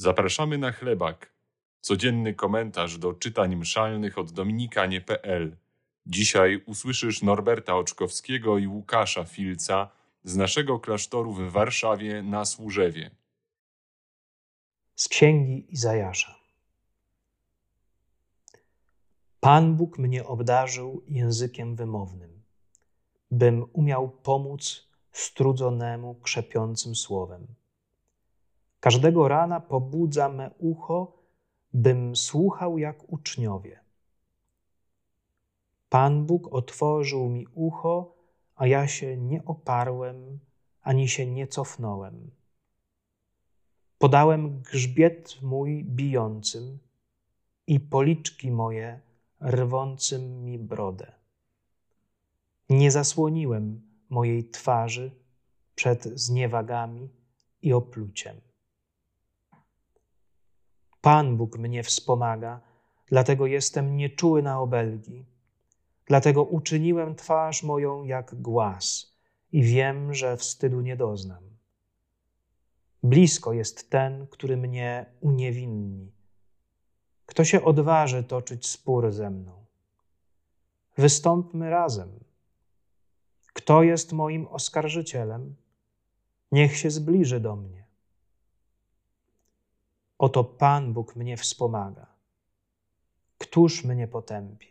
Zapraszamy na chlebak. Codzienny komentarz do czytań mszalnych od dominikanie.pl. Dzisiaj usłyszysz Norberta Oczkowskiego i Łukasza Filca z naszego klasztoru w Warszawie na Służewie. Z księgi Izajasza. Pan Bóg mnie obdarzył językiem wymownym, bym umiał pomóc strudzonemu krzepiącym słowem. Każdego rana pobudza me ucho, bym słuchał jak uczniowie. Pan Bóg otworzył mi ucho, a ja się nie oparłem, ani się nie cofnąłem. Podałem grzbiet mój bijącym i policzki moje rwącym mi brodę. Nie zasłoniłem mojej twarzy przed zniewagami i opluciem. Pan Bóg mnie wspomaga, dlatego jestem nieczuły na obelgi. Dlatego uczyniłem twarz moją jak głaz i wiem, że wstydu nie doznam. Blisko jest ten, który mnie uniewinni. Kto się odważy toczyć spór ze mną? Wystąpmy razem. Kto jest moim oskarżycielem? Niech się zbliży do mnie. Oto Pan Bóg mnie wspomaga. Któż mnie potępi?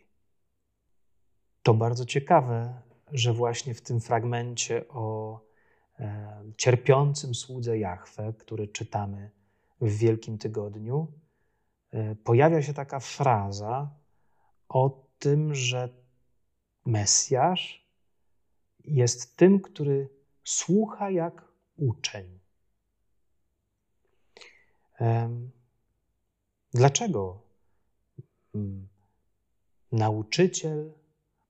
To bardzo ciekawe, że właśnie w tym fragmencie o e, cierpiącym słudze Jahwe, który czytamy w Wielkim Tygodniu, e, pojawia się taka fraza o tym, że Mesjasz jest tym, który słucha jak uczeń. Dlaczego mm, nauczyciel,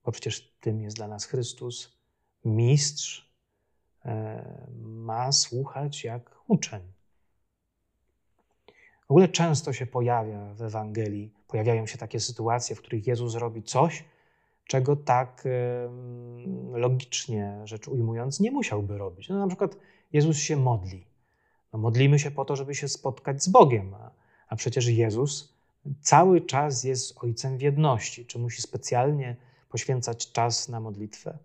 bo przecież tym jest dla nas Chrystus, mistrz, ma słuchać jak uczeń? W ogóle często się pojawia w Ewangelii, pojawiają się takie sytuacje, w których Jezus robi coś, czego tak logicznie rzecz ujmując nie musiałby robić. No, na przykład Jezus się modli. No, modlimy się po to, żeby się spotkać z Bogiem, a, a przecież Jezus cały czas jest Ojcem w jedności. Czy musi specjalnie poświęcać czas na modlitwę?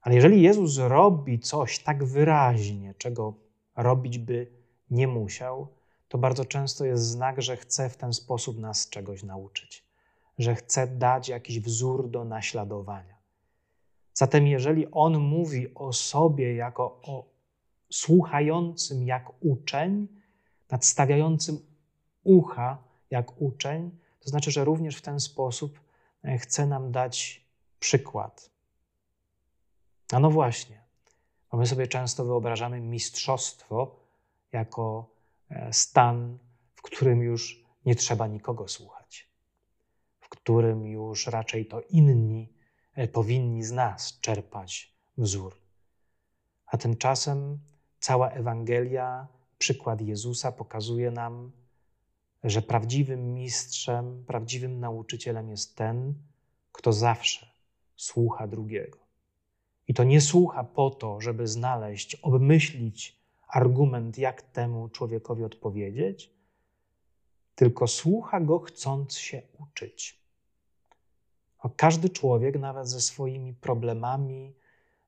Ale jeżeli Jezus robi coś tak wyraźnie, czego robić by nie musiał, to bardzo często jest znak, że chce w ten sposób nas czegoś nauczyć, że chce dać jakiś wzór do naśladowania. Zatem, jeżeli On mówi o sobie jako o słuchającym jak uczeń, nadstawiającym ucha jak uczeń, to znaczy, że również w ten sposób e, chce nam dać przykład. A no właśnie, bo my sobie często wyobrażamy mistrzostwo jako e, stan, w którym już nie trzeba nikogo słuchać, w którym już raczej to inni e, powinni z nas czerpać wzór. A tymczasem Cała Ewangelia, przykład Jezusa pokazuje nam, że prawdziwym mistrzem, prawdziwym nauczycielem jest ten, kto zawsze słucha drugiego. I to nie słucha po to, żeby znaleźć, obmyślić argument, jak temu człowiekowi odpowiedzieć, tylko słucha go, chcąc się uczyć. Każdy człowiek, nawet ze swoimi problemami,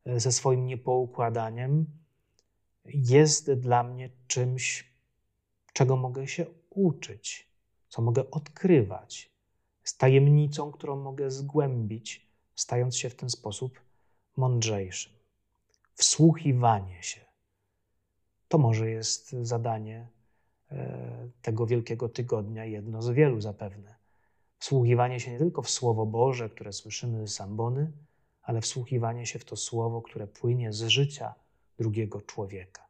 ze swoim niepoukładaniem, jest dla mnie czymś, czego mogę się uczyć, co mogę odkrywać, z tajemnicą, którą mogę zgłębić, stając się w ten sposób mądrzejszym. Wsłuchiwanie się. To może jest zadanie e, tego wielkiego tygodnia, jedno z wielu zapewne. Wsłuchiwanie się nie tylko w Słowo Boże, które słyszymy z ambony, ale wsłuchiwanie się w to Słowo, które płynie z życia drugiego człowieka.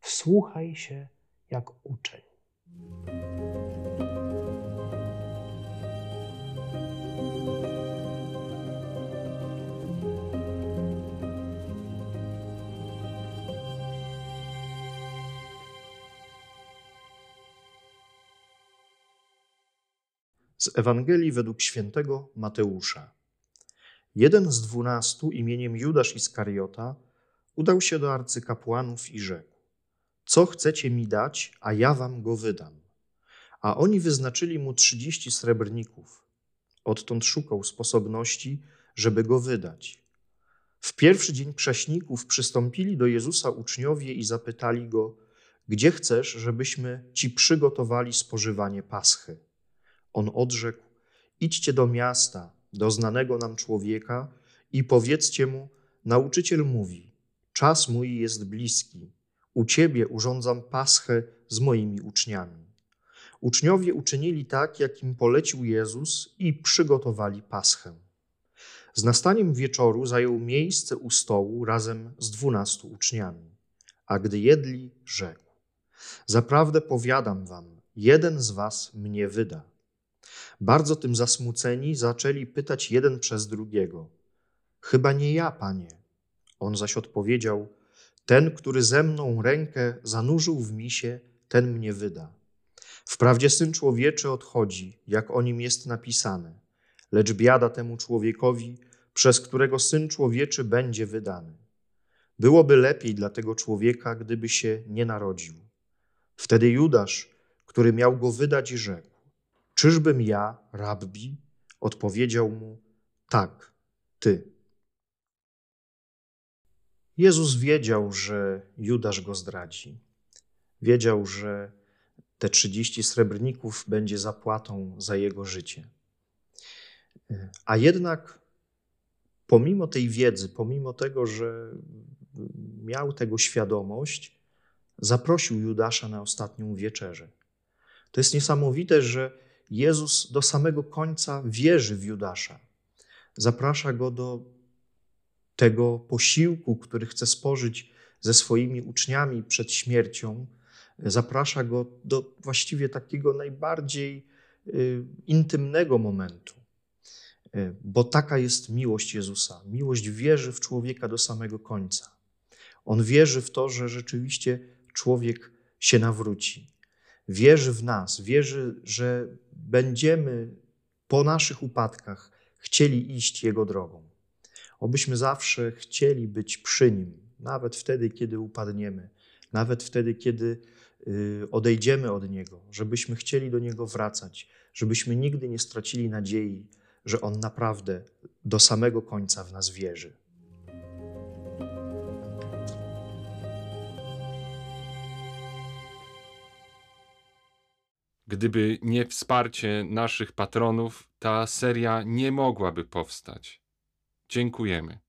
Wsłuchaj się jak uczeń. Z Ewangelii według świętego Mateusza. Jeden z dwunastu imieniem Judasz Iskariota udał się do arcykapłanów i rzekł: Co chcecie mi dać, a ja wam go wydam? A oni wyznaczyli mu trzydzieści srebrników. Odtąd szukał sposobności, żeby go wydać. W pierwszy dzień prześników przystąpili do Jezusa uczniowie i zapytali go, gdzie chcesz, żebyśmy ci przygotowali spożywanie paschy? On odrzekł, idźcie do miasta, do znanego nam człowieka i powiedzcie mu, nauczyciel mówi, czas mój jest bliski, u ciebie urządzam paschę z moimi uczniami. Uczniowie uczynili tak, jak im polecił Jezus i przygotowali paschę. Z nastaniem wieczoru zajął miejsce u stołu razem z dwunastu uczniami. A gdy jedli, rzekł: Zaprawdę powiadam wam, jeden z was mnie wyda. Bardzo tym zasmuceni zaczęli pytać jeden przez drugiego: Chyba nie ja, panie. On zaś odpowiedział: Ten, który ze mną rękę zanurzył w misie, ten mnie wyda. Wprawdzie syn człowieczy odchodzi, jak o nim jest napisane, lecz biada temu człowiekowi, przez którego syn człowieczy będzie wydany. Byłoby lepiej dla tego człowieka, gdyby się nie narodził. Wtedy Judasz, który miał go wydać, rzekł: Czyżbym ja, rabbi? Odpowiedział mu: Tak, ty. Jezus wiedział, że Judasz go zdradzi. Wiedział, że te 30 srebrników będzie zapłatą za jego życie. A jednak, pomimo tej wiedzy, pomimo tego, że miał tego świadomość, zaprosił Judasza na ostatnią wieczerzę. To jest niesamowite, że Jezus do samego końca wierzy w Judasza. Zaprasza go do tego posiłku, który chce spożyć ze swoimi uczniami przed śmiercią. Zaprasza go do właściwie takiego najbardziej y, intymnego momentu. Y, bo taka jest miłość Jezusa. Miłość wierzy w człowieka do samego końca. On wierzy w to, że rzeczywiście człowiek się nawróci. Wierzy w nas, wierzy, że będziemy po naszych upadkach chcieli iść Jego drogą. Obyśmy zawsze chcieli być przy Nim, nawet wtedy, kiedy upadniemy, nawet wtedy, kiedy y, odejdziemy od Niego, żebyśmy chcieli do Niego wracać, żebyśmy nigdy nie stracili nadziei, że On naprawdę do samego końca w nas wierzy. Gdyby nie wsparcie naszych patronów, ta seria nie mogłaby powstać. Dziękujemy.